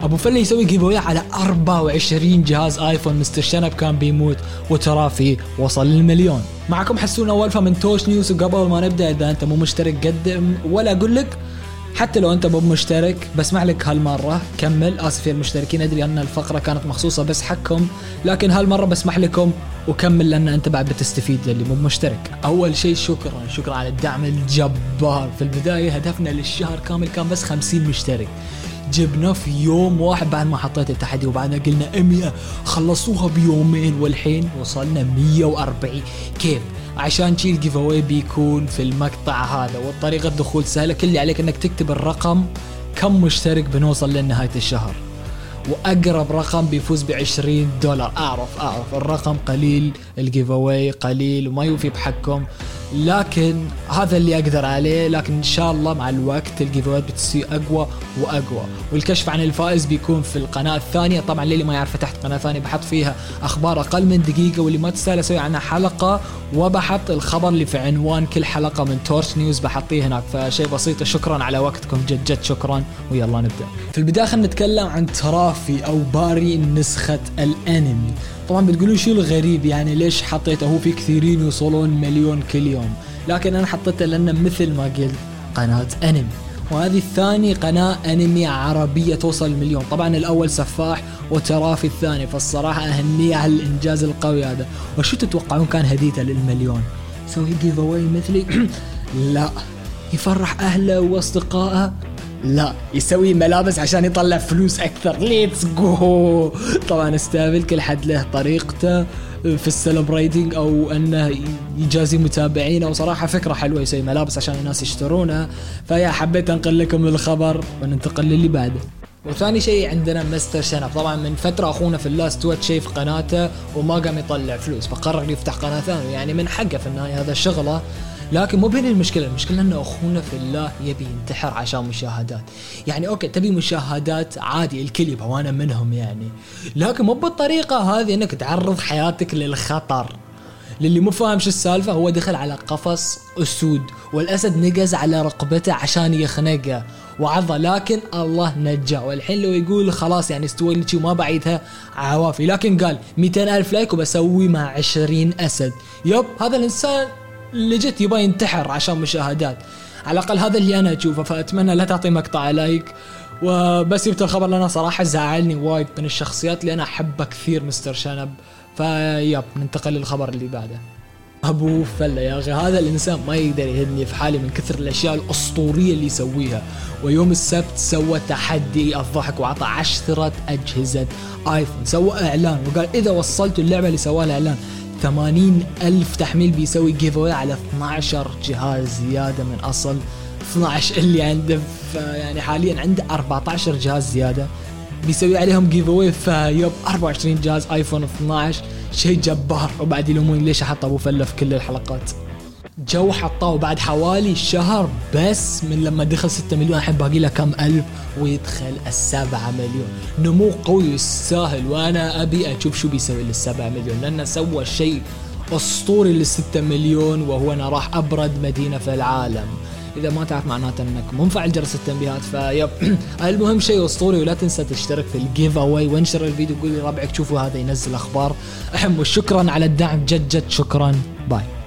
أبو فله يسوي giveaway على 24 جهاز آيفون مستر شنب كان بيموت وترافي وصل للمليون. معكم حسون اولفا من توش news وقبل ما نبدأ إذا أنت مو مشترك قدم ولا أقول لك حتى لو أنت مو مشترك بسمع لك هالمرة كمل آسف يا المشتركين أدري أن الفقرة كانت مخصوصة بس حقكم لكن هالمرة بسمح لكم وكمل لأن أنت بعد بتستفيد للي مو مشترك. أول شيء شكرا شكرا على الدعم الجبار. في البداية هدفنا للشهر كامل كان بس 50 مشترك. جبنا في يوم واحد بعد ما حطيت التحدي وبعدها قلنا 100 خلصوها بيومين والحين وصلنا 140 كيف؟ عشان شي ال giveaway بيكون في المقطع هذا والطريقة الدخول سهلة. كل اللي عليك إنك تكتب الرقم كم مشترك بنوصل لنهاية الشهر. وأقرب رقم بيفوز ب 20 دولار. أعرف أعرف. الرقم قليل ال giveaway قليل وما يوفي بحقكم. لكن هذا اللي أقدر عليه لكن إن شاء الله مع الوقت ال giveaway ات بتصير أقوى وأقوى. والكشف عن الفائز بيكون في القناة الثانية. طبعا للي ما يعرف فتحت قناة ثانية بحط فيها أخبار أقل من دقيقة واللي ما تستاهل أسوي عنها حلقة وبحط الخبر اللي في عنوان كل حلقة من تورش نيوز بحطيه هناك. فشيء بسيط. شكرا على وقتكم. جد جد شكرا. ويلا نبدأ. في البداية خلينا نتكلم عن ترافي أو باري نسخة الأنمي. طبعا بتقولون شو الغريب؟ يعني ليش حطيته هو في كثيرين يوصلون مليون كل يوم؟ لكن أنا حطيته لأنه مثل ما قلت قناة أنمي. وهذه الثاني قناة أنمي عربية توصل المليون طبعا الأول سفاح وترافي الثاني فالصراحة اهنيه على الإنجاز القوي هذا. وشو تتوقعون كان هديته للمليون؟ سوي giveaway مثلي؟ لا. يفرح أهله وأصدقائه؟ لا يسوي ملابس عشان يطلع فلوس أكثر. let's go طبعا استقبل كل حد له طريقته في ال celebrating أو أنه يجازي متابعينه وصراحه فكرة حلوة يسوي ملابس عشان الناس يشترونها ف yeah حبيت أنقل لكم الخبر وننتقل للي بعده. وثاني شيء عندنا مستر شنب. طبعا من فترة أخونا في ال last tweet شايف قناته وما قام يطلع فلوس فقرر يفتح قناة ثانية. يعني من حقه في النهاية هذا شغله لكن مو بين المشكلة المشكلة إنه أخونا في الله يبي ينتحر عشان مشاهدات. يعني أوكي تبي مشاهدات عادي الكل يبغى وأنا منهم يعني. لكن مو بالطريقة هذه إنك تعرض حياتك للخطر. للي مو فاهم شو السالفة هو دخل على قفص أسود والأسد نقز على رقبته عشان يخنقه. وعضه لكن الله نجاه. والحين لو يقول خلاص يعني استوى لي وما بعيدها عوافي. لكن قال 200 ألف like وبسوي مع 20 أسد. yep هذا الإنسان legit يبغى ينتحر عشان مشاهدات. على الأقل هذا اللي أنا أشوفه فأتمنى لا تعطي مقطع like وبس جبت الخبر لأنه صراحة زعلني وايد من الشخصيات اللي أنا أحبها كثير مستر شنب. فيب ننتقل للخبر اللي بعده. أبو فلة يا أخي هذا الإنسان ما يقدر يهدني في حالي من كثر الأشياء الأسطورية اللي يسويها. ويوم السبت سوى تحدي الضحك وعطى عشرة أجهزة آيفون سوى إعلان وقال إذا وصلتوا اللعبة اللي سواها الإعلان 80 ألف تحميل بيسوي جيف على 12 جهاز زيادة من أصل. 12 اللي عنده يعني حاليا عنده 14 جهاز زيادة. بيسوي عليهم giveaway ف yep 24 جهاز ايفون 12 شيء جبار. وبعد يلومون ليش أحط أبو فله في كل الحلقات. جو حطاه بعد حوالي شهر بس من لما دخل 6 مليون. الحين باقي له كم ألف؟ ويدخل السبعة مليون. نمو قوي يستاهل وأنا أبي أشوف شو بيسوي للسبعة مليون. لأنه سوى شيء أسطوري للستة مليون وهو أنه راح أبرد مدينة في العالم. إذا ما تعرف معناته أنك مو مفعل جرس التنبيهات ف yep. المهم شيء أسطوري ولا تنسى تشترك في ال giveaway وانشر الفيديو وقول لربعك شوفوا هذا ينزل أخبار. احم وشكرا على الدعم جد جد شكرا. باي.